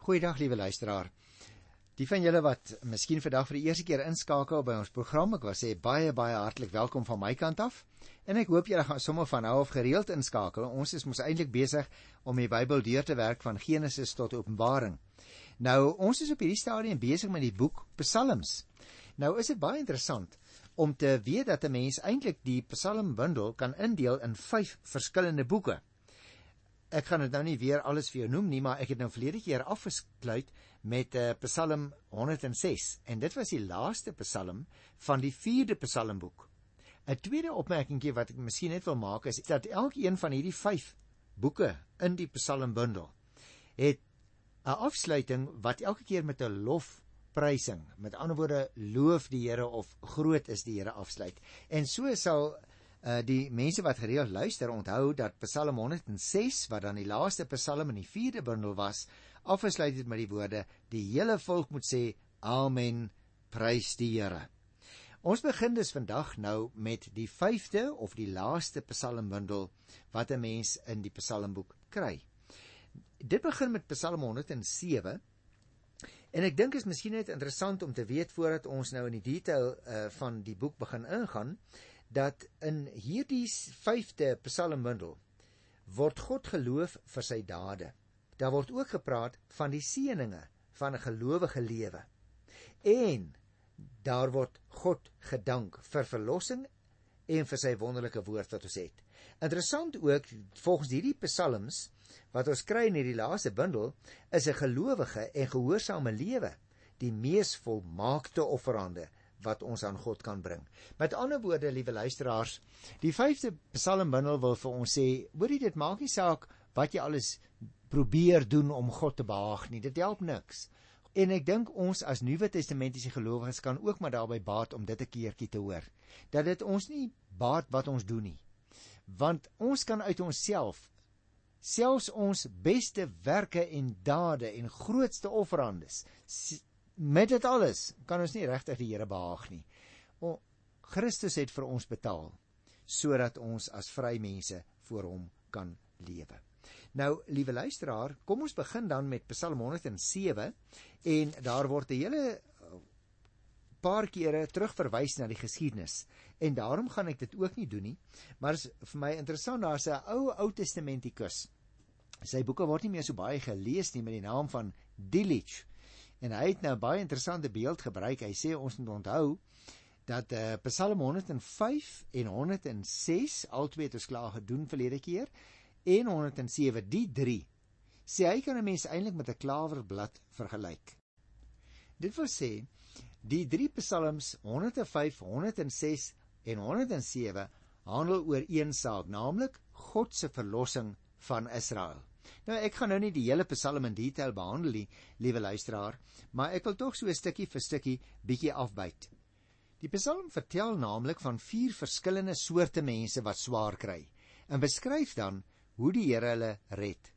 Goeiedag liewe luisteraar. Die van julle wat miskien vandag vir die eerste keer inskakel by ons program, ek wil sê baie baie hartlik welkom van my kant af. En ek hoop julle gaan sommer van nou af gereeld inskakel. Ons is mos eintlik besig om die Bybel deur te werk van Genesis tot Openbaring. Nou, ons is op hierdie stadium besig met die boek Psalms. Nou is dit baie interessant om te weet dat 'n mens eintlik die Psalmbundel kan indeel in 5 verskillende boeke. Ek gaan dit nou nie weer alles vir jou noem nie, maar ek het nou verlede keer afgesluit met uh, Psalm 106 en dit was die laaste Psalm van die 4de Psalmboek. 'n Tweede opmerkingie wat ek miskien net wil maak is dat elkeen van hierdie 5 boeke in die Psalmbundel het 'n afsluiting wat elke keer met 'n lofprysing, met ander woorde loof die Here of groot is die Here afsluit. En so sal uh die mense wat gereeld luister onthou dat Psalm 106 wat dan die laaste Psalm in die 4de bundel was, afgesluit het met die woorde: Die hele volk moet sê amen, prys die Here. Ons begin dus vandag nou met die 5de of die laaste Psalmbundel wat 'n mens in die Psalmboek kry. Dit begin met Psalm 107 En ek dink is miskien net interessant om te weet voordat ons nou in die detail uh, van die boek begin ingaan, dat in hierdie 5de Psalmbundel word God geloof vir sy dade. Daar word ook gepraat van die seëninge van 'n gelowige lewe. En daar word God gedank vir verlossing en vir sy wonderlike woord wat ons het. Interessant ook volgens hierdie psalms wat ons kry in hierdie laaste bundel is 'n gelowige en gehoorsame lewe die mees volmaakte offerande wat ons aan God kan bring. Met ander woorde, liewe luisteraars, die 5de Psalmbundel wil vir ons sê, hoorie dit maak nie saak wat jy alles probeer doen om God te behaag nie. Dit help niks. En ek dink ons as Nuwe Testamentiese gelowiges kan ook maar daarby baat om dit 'n keertjie te hoor. Dat dit ons nie baat wat ons doen nie. Want ons kan uit onsself selfs ons beste werke en dade en grootste offerandes met dit alles kan ons nie regtig die Here behaag nie. O Christus het vir ons betaal sodat ons as vrymense voor hom kan lewe. Nou, liewe luisteraar, kom ons begin dan met Psalm 107 en daar word 'n hele uh, paar kere terugverwys na die geskiedenis en daarom gaan ek dit ook nie doen nie, maar is vir my interessant daar's 'n ou Ou Testamentikus. Sy boeke word nie meer so baie gelees nie met die naam van Delitzsch En hy het nou baie interessante beeld gebruik. Hy sê ons moet onthou dat eh uh, Psalm 105 en 106 albei het ons klaar gedoen verlede keer en 107 die 3 sê hy kan 'n mens eintlik met 'n klawerblad vergelyk. Dit wil sê die drie psalms 105, 106 en 107 handel oor een saak, naamlik God se verlossing van Israel. Nou ek gaan nou nie die hele Psalm in detail behandel nie, liewe luisteraar, maar ek wil tog so 'n stukkie vir stukkie bietjie afbyt. Die Psalm vertel naamlik van vier verskillende soorte mense wat swaar kry en beskryf dan hoe die Here hulle red.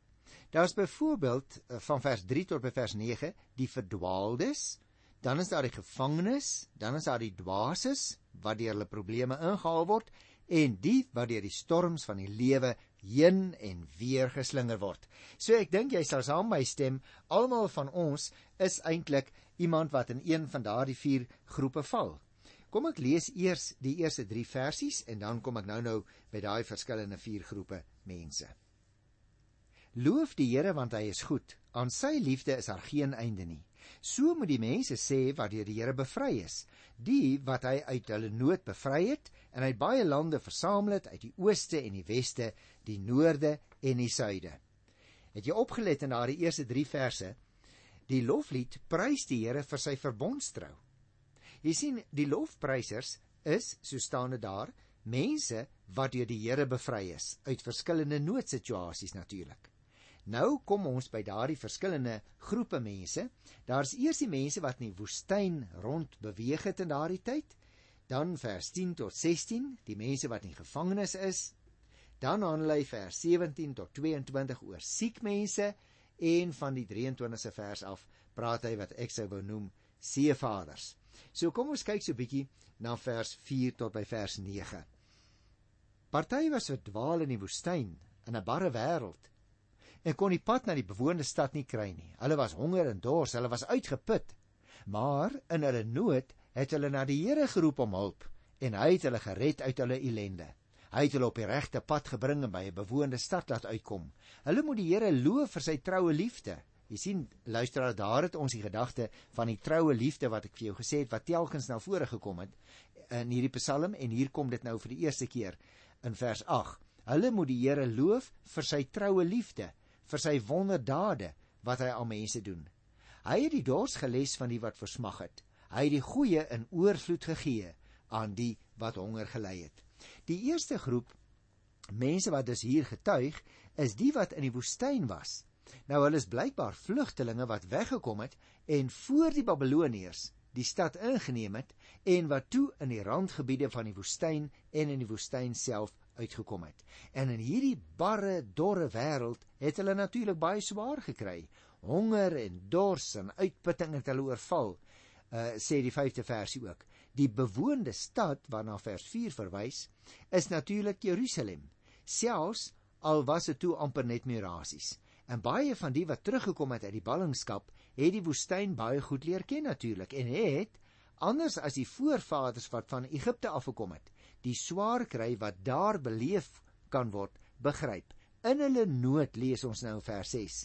Daar's byvoorbeeld eh, van vers 3 tot by vers 9 die verdwaaldes, dan is daar die gevangenes, dan is daar die dwaases wat deur hulle probleme ingehaal word en die wat deur die storms van die lewe heen en weer geslinger word. So ek dink jy sal saam my stem, almal van ons is eintlik iemand wat in een van daardie vier groepe val. Kom ek lees eers die eerste 3 versies en dan kom ek nou-nou by daai verskillende vier groepe mense. Loof die Here want hy is goed. Aan sy liefde is daar geen einde nie. So moet die mense sê wat deur die Here bevry is, die wat hy uit hulle nood bevry het en uit baie lande versamel het uit die ooste en die weste, die noorde en die suide. Het jy opgelet in daardie eerste 3 verse? Die loflied prys die Here vir sy verbondstrou. Jy sien, die lofprysers is, so staan dit daar, mense wat deur die Here bevry is uit verskillende noodsituasies natuurlik. Nou kom ons by daardie verskillende groepe mense. Daar's eers die mense wat in die woestyn rond beweeg het in daardie tyd. Dan vers 10 tot 16, die mense wat in gevangenis is, Dan handel hy vers 17 tot 22 oor siek mense en van die 23ste vers af praat hy wat ek sou wou noem seevaders. So kom ons kyk so 'n bietjie na vers 4 tot by vers 9. Party was verdwaal in die woestyn in 'n barre wêreld en kon die pad na die bewoonde stad nie kry nie. Hulle was honger en dors, hulle was uitgeput. Maar in hulle nood het hulle na die Here geroep om hulp en hy het hulle gered uit hulle ellende. Hy het hulle op die regte pad gebring en by 'n bewoonde stad laat uitkom. Hulle moet die Here loof vir sy troue liefde. Jy sien, luisteraar, daar het ons die gedagte van die troue liefde wat ek vir jou gesê het wat telkens na vore gekom het in hierdie Psalm en hier kom dit nou vir die eerste keer in vers 8. Hulle moet die Here loof vir sy troue liefde, vir sy wonderdade wat hy aan mense doen. Hy het die dors geles van die wat versmag het. Hy het die goeie in oorvloed gegee aan die wat honger gely het. Die eerste groep mense wat dus hier getuig, is die wat in die woestyn was. Nou hulle is blykbaar vlugtelinge wat weggekom het en voor die Babiloniërs die stad ingeneem het en wat toe in die randgebiede van die woestyn en in die woestyn self uitgekom het. En in hierdie barre, dorre wêreld het hulle natuurlik baie swaar gekry. Honger en dors en uitputting het hulle oorval. Uh sê die 5de versie ook. Die bewoonde stad waarna vers 4 verwys, is natuurlik Jerusalem. Selfs al was dit toe amper net mirasies. En baie van die wat teruggekom het uit die ballingskap, het die woestyn baie goed leer ken natuurlik en het anders as die voorvaders wat van Egipte afgekom het, die swaar kry wat daar beleef kan word, begryp. In hulle nood lees ons nou vers 6,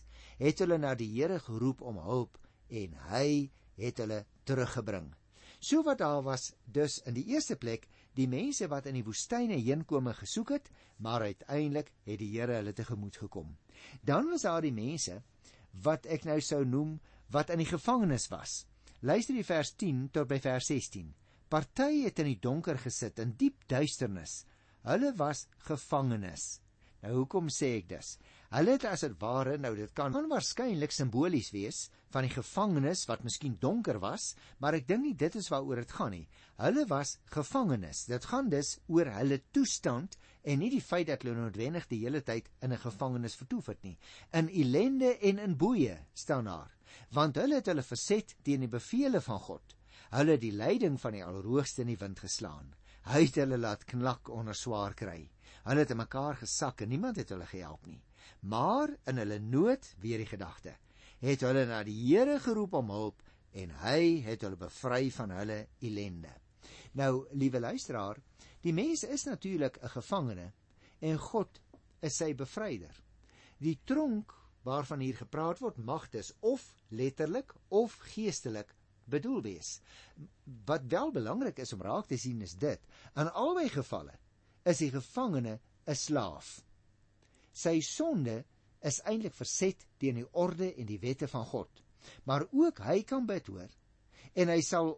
het hulle na die Here geroep om hulp en hy het hulle teruggebring. So wat daar was dus in die eerste plek die mense wat in die woestyne heenkome gesoek het, maar uiteindelik het die Here hulle tegemoet gekom. Dan was daar die mense wat ek nou sou noem wat in die gevangenis was. Luister die vers 10 tot by vers 16. Party het in die donker gesit in diep duisternis. Hulle was gevangenes. Nou hoekom sê ek dis? Hulle het as dit ware, nou dit kan waarskynlik simbolies wees van die gevangenes wat miskien donker was, maar ek dink nie dit is waaroor dit gaan nie. Hulle was gevangenes. Dit gaan dus oor hulle toestand en nie die feit dat hulle noodwendig die hele tyd in 'n gevangenis vertoef het nie. In ellende en in boeye staan daar want hulle het hulle verset teen die bevele van God. Hulle die leiding van die Allerhoogste in die wind geslaan. Hy het hulle laat knak onder swaar kry. Hulle het in mekaar gesak en niemand het hulle gehelp nie. Maar in hulle nood, weer die gedagte, het hulle na die Here geroep om hulp en hy het hulle bevry van hulle ellende. Nou, liewe luisteraar, die mens is natuurlik 'n gevangene en God is sy bevryder. Die tronk waarvan hier gepraat word mag dus of letterlik of geestelik bedoel wees. Wat wel belangrik is om raak te sien is dit: in albei gevalle is die gevangene 'n slaaf. Sy sonde is eintlik verset teen die orde en die wette van God. Maar ook hy kan bid hoor en hy sal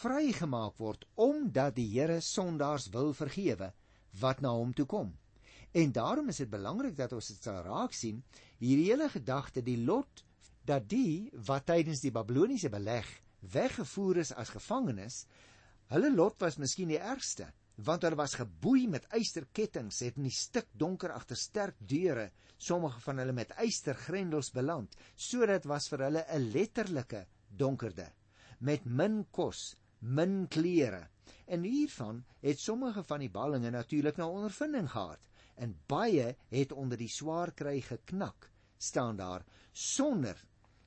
vrygemaak word omdat die Here sondaars wil vergewe wat na hom toe kom. En daarom is dit belangrik dat ons dit sal raak sien hierdie hele gedagte die lot dat die wat tydens die Babiloniese beleg weggevoer is as gevangenes, hulle lot was miskien die ergste, want hulle was geboei met eysterkettinge, het in die stik donker agter sterk deure, sommige van hulle met eystergrendels beland, sodat was vir hulle 'n letterlike donkerde met min kos, min klere. En hiervan het sommige van die ballinge natuurlik nou ondervinding gehad en baie het onder die swaar kry geknak staan daar sonder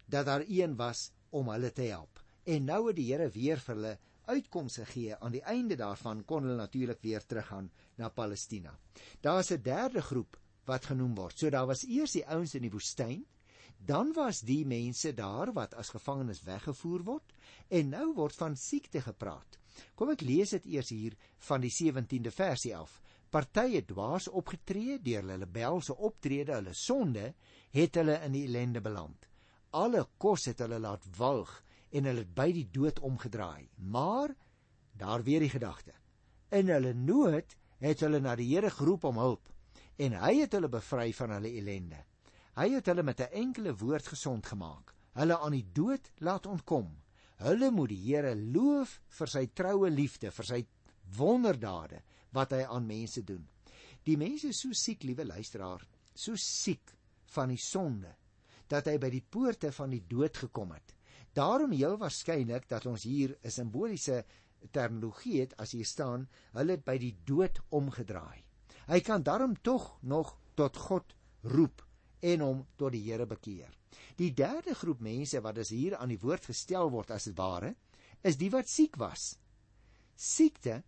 dat daar een was om hulle te help. En nou het die Here weer vir hulle uitkomste gee. Aan die einde daarvan kon hulle natuurlik weer teruggaan na Palestina. Daar's 'n derde groep wat genoem word. So daar was eers die ouens in die woestyn, dan was die mense daar wat as gevangenes weggevoer word en nou word van siekte gepraat. Kom ek lees dit eers hier van die 17de versie af. Partye dwaas opgetree deur hulle rebelse optrede, hulle sonde het hulle in die ellende beland. Alle kos het hulle laat walg en hulle het by die dood omgedraai. Maar daar weer die gedagte. In hulle nood het hulle na die Here geroep om hulp en hy het hulle bevry van hulle ellende. Hy het hulle met 'n enkele woord gesond gemaak. Hulle aan die dood laat ontkom. Hulle moet die Here loof vir sy troue liefde, vir sy wonderdade wat hy aan mense doen. Die mense is so siek, liewe luisteraar, so siek van die sonde dat hy by die poorte van die dood gekom het. Daarom heel waarskynlik dat ons hier 'n simboliese terminologie het as hier staan, hulle het by die dood omgedraai. Hy kan daarom tog nog tot God roep en hom tot die Here bekeer. Die derde groep mense wat as hier aan die woord gestel word as dit ware, is die wat siek was. Siekte,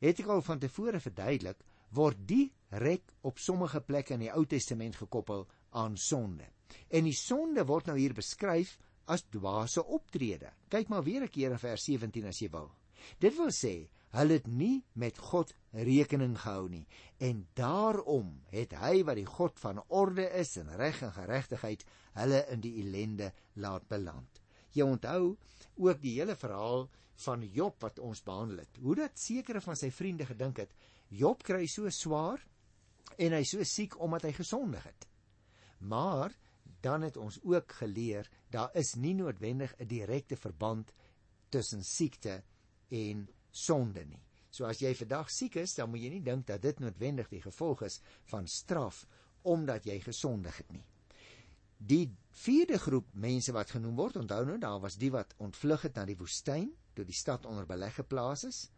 het ek al van tevore verduidelik, word direk op sommige plekke in die Ou Testament gekoppel aan sonde. En die sonde word nou hier beskryf as dwaase optrede. Kyk maar weer 'n keer in vers 17 as jy wil. Dit wil sê hulle het nie met God rekening gehou nie en daarom het hy wat die God van orde is en reg en geregtigheid hulle in die ellende laat beland. Jy onthou ook die hele verhaal van Job wat ons behandel het. Hoe dat sekere van sy vriende gedink het Job kry so swaar en hy so siek omdat hy gesondig het. Maar dan het ons ook geleer daar is nie noodwendig 'n direkte verband tussen siekte en sonde nie. So as jy vandag siek is, dan moet jy nie dink dat dit noodwendig die gevolg is van straf omdat jy gesondig het nie. Die vierde groep mense wat genoem word, onthou nou, daar was die wat ontvlug het na die woestyn toe die stad onder beleg geplaas is.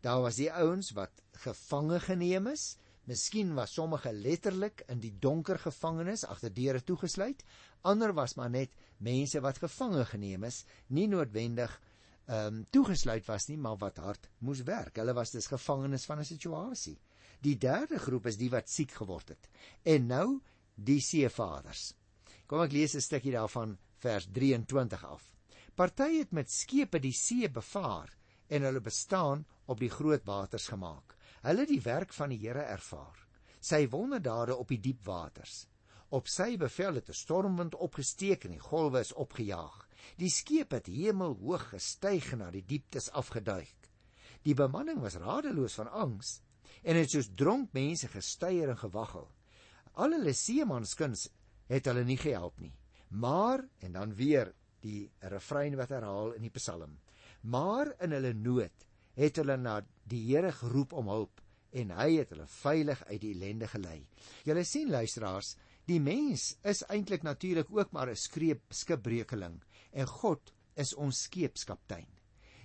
Daar was die ouens wat gevange geneem is Miskien was sommige letterlik in die donker gevangenis agter deure toegesluit. Ander was maar net mense wat gevange geneem is, nie noodwendig ehm um, toegesluit was nie, maar wat hard moes werk. Hulle was dus gevangenes van 'n situasie. Die derde groep is die wat siek geword het. En nou die seevaders. Kom ek lees 'n stukkie daarvan vers 23 af. Party het met skepe die see bevaar en hulle bestaan op die groot waters gemaak. Hulle die werk van die Here ervaar. Sy wonderdade op die diep waters. Op sy bevel het 'n stormwind opgesteek en die golwe is opgejaag. Die skip het hemelhoog gestyg en na die dieptes afgeduik. Die bemanning was radeloos van angs en het soos dronk mense gestuier en gewaggel. Al hulle seemanskuns het hulle nie gehelp nie. Maar en dan weer die refrein wat herhaal in die Psalm. Maar in hulle nood het hulle na die Here geroep om hulp en hy het hulle veilig uit die ellende gelei. Julle sien luisteraars, die mens is eintlik natuurlik ook maar 'n skreep skipbreukeling en God is ons skeepskaptein.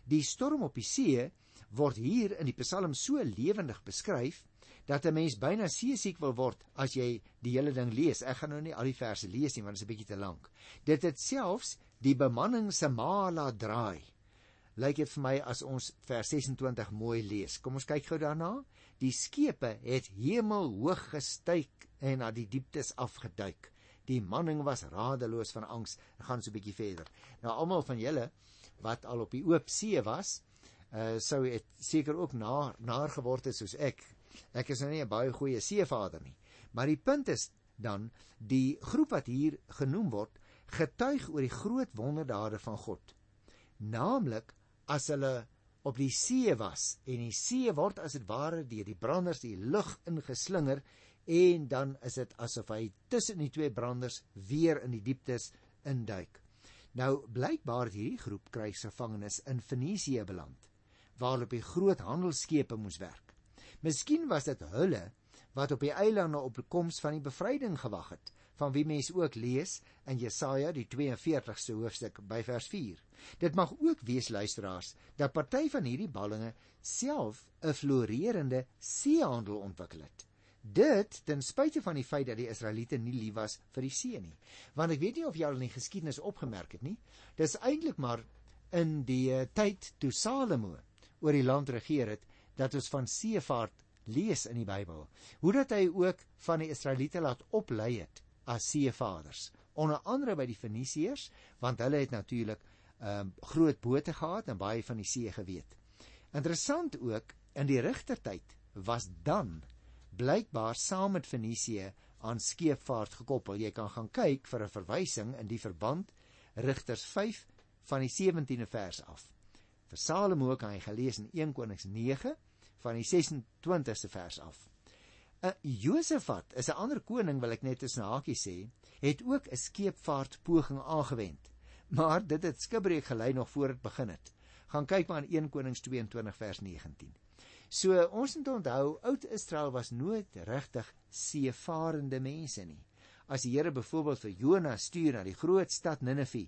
Die storm op die see word hier in die Psalm so lewendig beskryf dat 'n mens byna seesiek wil word as jy die hele ding lees. Ek gaan nou nie al die verse lees nie want dit is 'n bietjie te lank. Dit het selfs die bemanning se mala draai lyk dit vir my as ons vers 26 mooi lees. Kom ons kyk gou daarna. Die skepe het hemel hoog gestyg en na die dieptes afgeduik. Die manning was radeloos van angs. Ek gaan so 'n bietjie verder. Nou almal van julle wat al op die oop see was, uh sou dit seker ook na naar geword het soos ek. Ek is nou nie 'n baie goeie seevader nie. Maar die punt is dan die groep wat hier genoem word, getuig oor die groot wonderdade van God. Naamlik as hulle op die see was en die see word as dit ware deur die branders die lug ingeslinger en dan is dit asof hy tussen die twee branders weer in die dieptes induik. Nou blykbaar hierdie groep krygsgevangenes in Fenisië beland waar op die groot handelskepe moes werk. Miskien was dit hulle wat op die eilande op die koms van die bevryding gewag het van wie mens ook lees in Jesaja die 42ste hoofstuk by vers 4. Dit mag ook wees luisteraars dat party van hierdie ballinge self 'n floreerende seehandel ontwikkel het. Dit ten spyte van die feit dat die Israeliete nie lief was vir die see nie. Want ek weet nie of jy al in die geskiedenis opgemerk het nie, dis eintlik maar in die tyd toe Salomo oor die land regeer het dat ons van seevaart lees in die Bybel. Hoe dat hy ook van die Israeliete laat oplei het as seevaders onder andere by die Fenisiërs want hulle het natuurlik ehm um, groot bote gehad en baie van die see geweet. Interessant ook in die regtertyd was dan blykbaar saam met Fenisië aan skeepvaart gekoppel. Jy kan gaan kyk vir 'n verwysing in die verband Rigters 5 van die 17de vers af. Vir Salomo kan jy gelees in 1 Konings 9 van die 26ste vers af. Josafat is 'n ander koning wil ek net tussen hakies sê, het ook 'n skeepvaart poging aangewend. Maar dit het skibreek gelei nog voor dit begin het. Gaan kyk maar in 1 Konings 22 vers 19. So ons moet onthou oud Israel was nooit regtig seevarende mense nie. As die Here byvoorbeeld vir Jona stuur na die groot stad Ninive,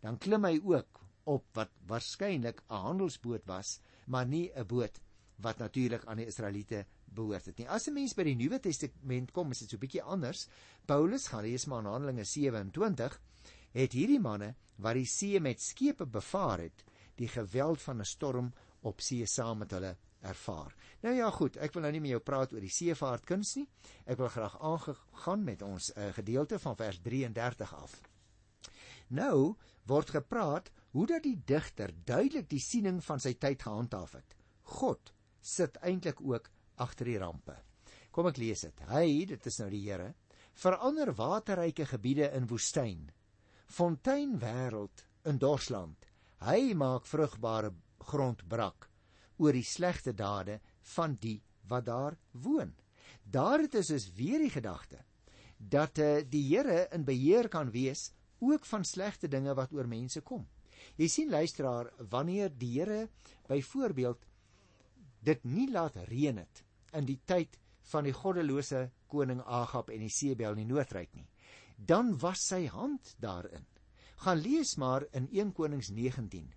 dan klim hy ook op wat waarskynlik 'n handelsboot was, maar nie 'n boot wat natuurlik aan die Israeliete behoort dit nie. As 'n mens by die Nuwe Testament kom, is dit so bietjie anders. Paulus gaan lees maar in Handelinge 27 het hierdie manne wat die see met skepe bevaar het, die geweld van 'n storm op see saam met hulle ervaar. Nou ja, goed, ek wil nou nie met jou praat oor die seevaartkuns nie. Ek wil graag aangegaan met ons uh, gedeelte van vers 33 af. Nou word gepraat hoe dat die digter duidelik die siening van sy tyd gehandhaaf het. God sit eintlik ook agter die rampe. Kom ek lees dit. Hy, dit is nou die Here, verander waterryke gebiede in woestyn, fonteinwêreld in dorsland. Hy maak vrugbare grond brak oor die slegte dade van die wat daar woon. Daar het is dus weer die gedagte dat uh, die Here in beheer kan wees ook van slegte dinge wat oor mense kom. Jy sien luisteraar, wanneer die Here byvoorbeeld dit nie laat reën het in die tyd van die goddelose koning Agab en die Sebel in die noordryk nie, dan was sy hand daarin. Gaan lees maar in 1 Konings 19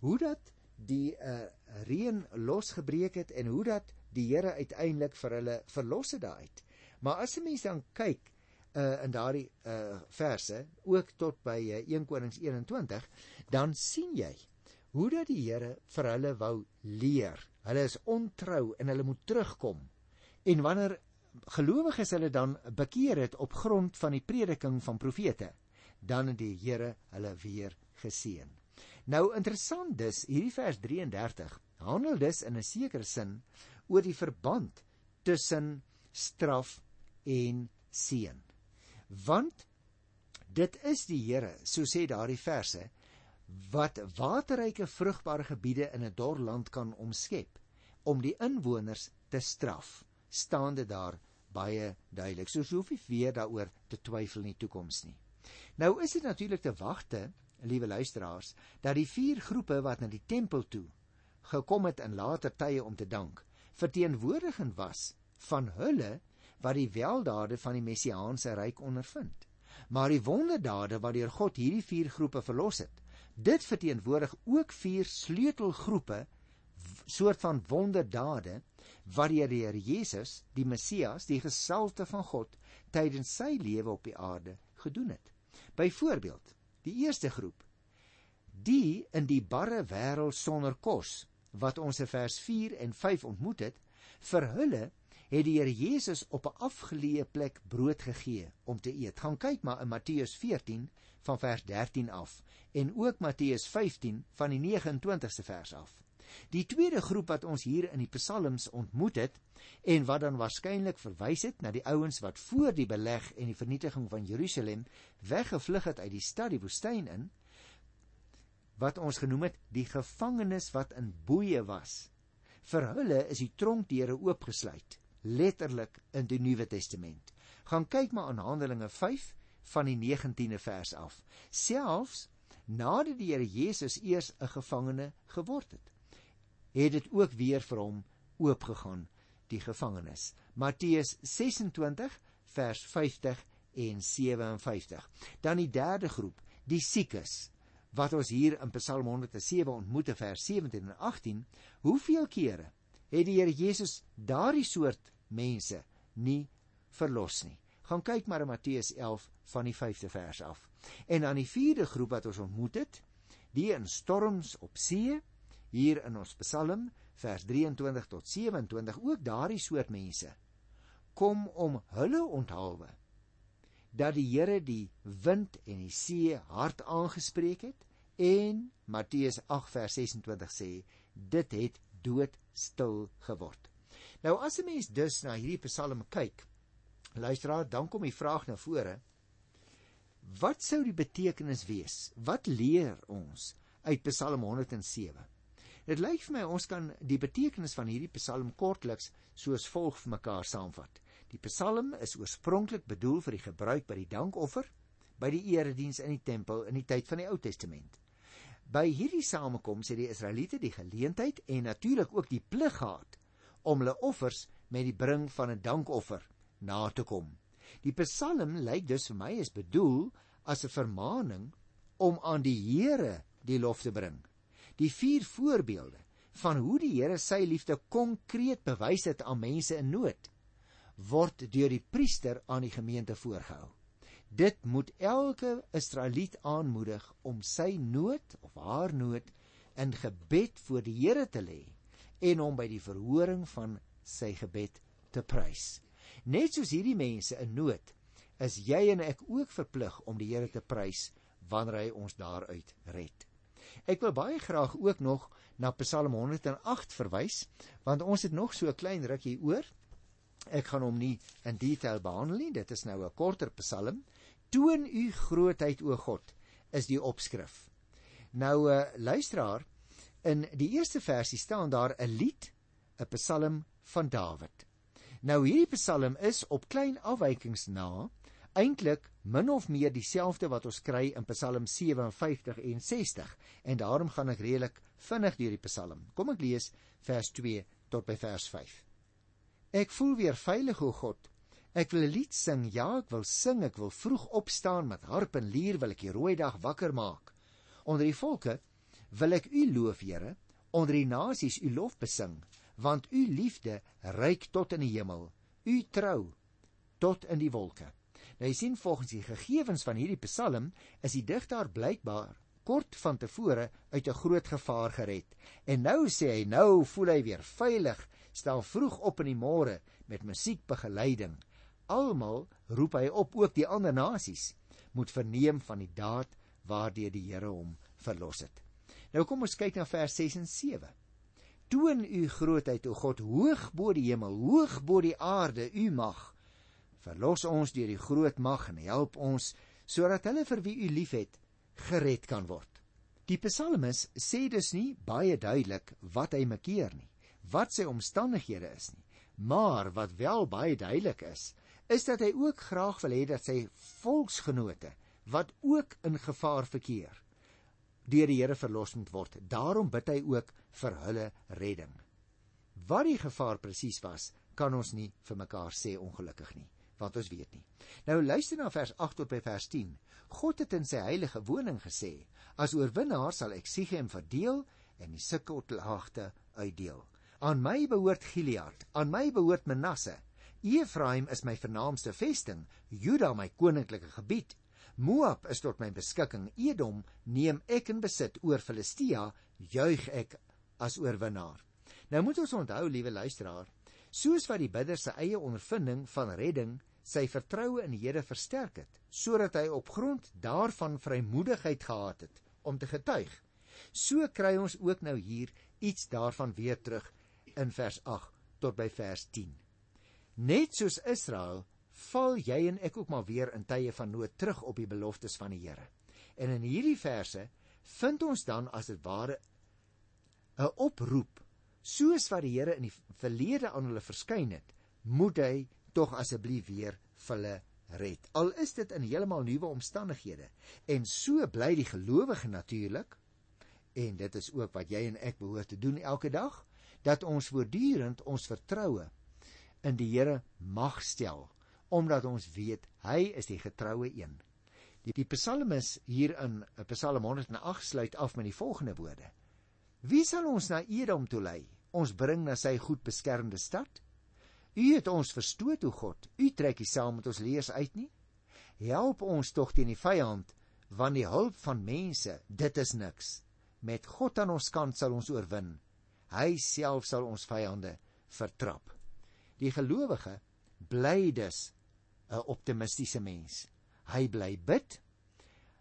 hoe dat die uh, reën losgebreek het en hoe dat die Here uiteindelik vir hulle verlos het daaruit. Maar as 'n mens dan kyk uh, in daardie uh, verse ook tot by uh, 1 Konings 21, dan sien jy hoe dat die Here vir hulle wou leer. Hulle is ontrou en hulle moet terugkom. En wanneer gelowiges hulle dan bekeer het op grond van die prediking van profete, dan het die Here hulle weer geseën. Nou interessant dis hierdie vers 33 handel dus in 'n sekere sin oor die verband tussen straf en seën. Want dit is die Here, so sê daardie verse, wat waterryke vrugbare gebiede in 'n dor land kan omskep om die inwoners te straf staande daar baie duidelik. Soos hoef nie weer daaroor te twyfel in die toekoms nie. Nou is dit natuurlik te wagte liewe luisteraars dat die vier groepe wat na die tempel toe gekom het in later tye om te dank verteenwoordigend was van hulle wat die weldade van die messiaanse ryk ondervind. Maar die wonderdade wat deur God hierdie vier groepe verlos het Dit verteenwoordig ook vier sleutelgroepe soort van wonderdade wat die Here Jesus, die Messias, die gesalte van God tydens sy lewe op die aarde gedoen het. Byvoorbeeld, die eerste groep, die in die barre wêreld sonder kos wat ons in vers 4 en 5 ontmoet het, vir hulle het die Here Jesus op 'n afgeleë plek brood gegee om te eet. Gaan kyk maar in Matteus 14 van vers 13 af en ook Matteus 15 van die 29ste vers af. Die tweede groep wat ons hier in die psalms ontmoet het en wat dan waarskynlik verwys het na die ouens wat voor die beleg en die vernietiging van Jerusalem weggevlug het uit die stad die woestyn in wat ons genoem het die gevangenes wat in boeye was. Vir hulle is die tronkdeure oopgesluit, letterlik in die Nuwe Testament. Gaan kyk maar aan Handelinge van die 19de vers af. Selfs nadat die Here Jesus eers 'n gevangene geword het, het dit ook weer vir hom oopgegaan die gevangenis. Matteus 26 vers 50 en 57. Dan die derde groep, die siekes wat ons hier in Psalm 107 ontmoet in vers 17 en 18. Hoeveel kere het die Here Jesus daardie soort mense nie verlos nie? gaan kyk maar in Matteus 11 van die 5de vers af. En dan die vierde groep wat ons ontmoet het, die in storms op see, hier in ons Psalm vers 23 tot 27, ook daardie soort mense kom om hulle onthaalwe dat die Here die wind en die see hard aangespreek het en Matteus 8 vers 26 sê dit het doodstil geword. Nou as 'n mens dus na hierdie Psalm kyk, Luisteraar, dan kom die vraag na vore. Wat sou die betekenis wees? Wat leer ons uit Psalm 107? Dit lyk vir my ons kan die betekenis van hierdie Psalm kortliks soos volg vir mekaar saamvat. Die Psalm is oorspronklik bedoel vir die gebruik by die dankoffer by die erediens in die tempel in die tyd van die Ou Testament. By hierdie samekoms het die Israeliete die geleentheid en natuurlik ook die plig gehad om hulle offers met die bring van 'n dankoffer na te kom. Die Psalm lyk dus vir my is bedoel as 'n vermaaning om aan die Here die lof te bring. Die vier voorbeelde van hoe die Here sy liefde konkreet bewys het aan mense in nood word deur die priester aan die gemeente voorgehou. Dit moet elke Israeliet aanmoedig om sy nood of haar nood in gebed voor die Here te lê en hom by die verhoring van sy gebed te prys. Net soos hierdie mense in nood, is jy en ek ook verplig om die Here te prys wanneer hy ons daaruit red. Ek wil baie graag ook nog na Psalm 108 verwys, want ons het nog so 'n klein rukkie oor. Ek gaan hom nie in detail behandel nie, dit is nou 'n korter Psalm. Toon u grootheid o God is die opskrif. Nou uh, luisteraar, in die eerste versie staan daar 'n lied, 'n Psalm van Dawid. Nou hierdie Psalm is op klein afwykings na eintlik min of meer dieselfde wat ons kry in Psalm 57 en 60 en daarom gaan ek redelik vinnig deur die Psalm. Kom ek lees vers 2 tot by vers 5. Ek voel weer veilig o God. Ek wil 'n lied sing, ja, ek wil sing, ek wil vroeg opstaan met harp en lier wil ek die rooi dag wakker maak. Onder die volke wil ek u loof, Here, onder die nasies u lof besing, want u liefde reik tot in die hemel, u trou tot in die wolke. Nou jy sien volgens die gegevens van hierdie Psalm is die digter blykbaar kort van tevore uit 'n groot gevaar gered. En nou sê hy nou voel hy weer veilig, staan vroeg op in die môre met musiekbegeleiding. Almal roep hy op ook die ander nasies moet verneem van die daad waardeur die Here hom verlos het. Nou kom ons kyk na vers 6 en 7. Toon u grootheid o God hoog bo die hemel, hoog bo die aarde, u mag. Verlos ons deur die groot mag en help ons sodat hulle vir wie U liefhet gered kan word. Die psalmis sê dus nie baie duidelik wat hy makeer nie, wat sy omstandighede is nie, maar wat wel baie duidelik is, is dat hy ook graag wil hê dat sy volksgenote wat ook in gevaar verkeer deur die Here verlos moet word. Daarom bid hy ook vir hulle redding. Wat die gevaar presies was, kan ons nie vir mekaar sê ongelukkig nie wat ons weet nie. Nou luister na vers 8 tot by vers 10. God het in sy heilige woning gesê: As oorwinnaar sal ek Sichem verdeel en die Sukkotlagte uitdeel. Aan my behoort Gilead, aan my behoort Manasse. Efraim is my vernaamste vesting, Juda my koninklike gebied. Moab is tot my beskikking. Edom neem ek in besit oor Filistia, juig ek as oorwinnaar. Nou moet ons onthou, liewe luisteraar, soos wat die bidder se eie ondervinding van redding sy vertroue in die Here versterk het, sodat hy op grond daarvan vrymoedigheid gehad het om te getuig. So kry ons ook nou hier iets daarvan weer terug in vers 8 tot by vers 10. Net soos Israel val jy en ek ook maar weer in tye van nood terug op die beloftes van die Here. En in hierdie verse vind ons dan as dit ware 'n oproep soos wat die Here in die verlede aan hulle verskyn het, moet hy tog asseblief weer vir hulle red. Al is dit in heeltemal nuwe omstandighede. En so bly die gelowige natuurlik en dit is ook wat jy en ek behoort te doen elke dag dat ons voortdurend ons vertroue in die Here mag stel omdat ons weet hy is die getroue een. Die, die psalmis hier in Psalm 108 sluit af met die volgende woorde: Wie sal ons na Edom toe lei? Ons bring na sy goed beskermde stad? U het ons verstoot, o God. U trek nie saam met ons leers uit nie. Help ons tog teen die vyand, want die hulp van mense, dit is niks. Met God aan ons kant sal ons oorwin. Hy self sal ons vyande vertrap. Die gelowige bly dus 'n optimistiese mens. Hy bly bid.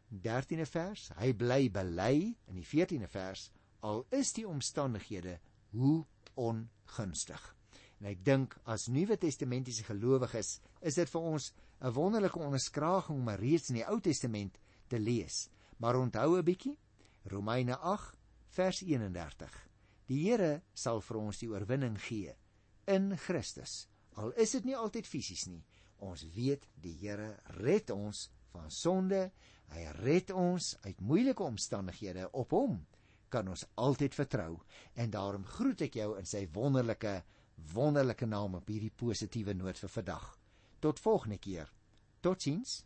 13de vers, hy bly bely in die 14de vers al is die omstandighede hoe ongunstig. En ek dink as Nuwe Testamentiese gelowiges is dit vir ons 'n wonderlike onderskraging om reeds in die Ou Testament te lees. Maar onthou 'n bietjie Romeine 8 vers 31. Die Here sal vir ons die oorwinning gee in Christus. Al is dit nie altyd fisies nie. Ons weet die Here red ons van sonde. Hy red ons uit moeilike omstandighede. Op hom kan ons altyd vertrou. En daarom groet ek jou in sy wonderlike wonderlike naam op hierdie positiewe noot vir vandag. Tot volgende keer. Totsiens.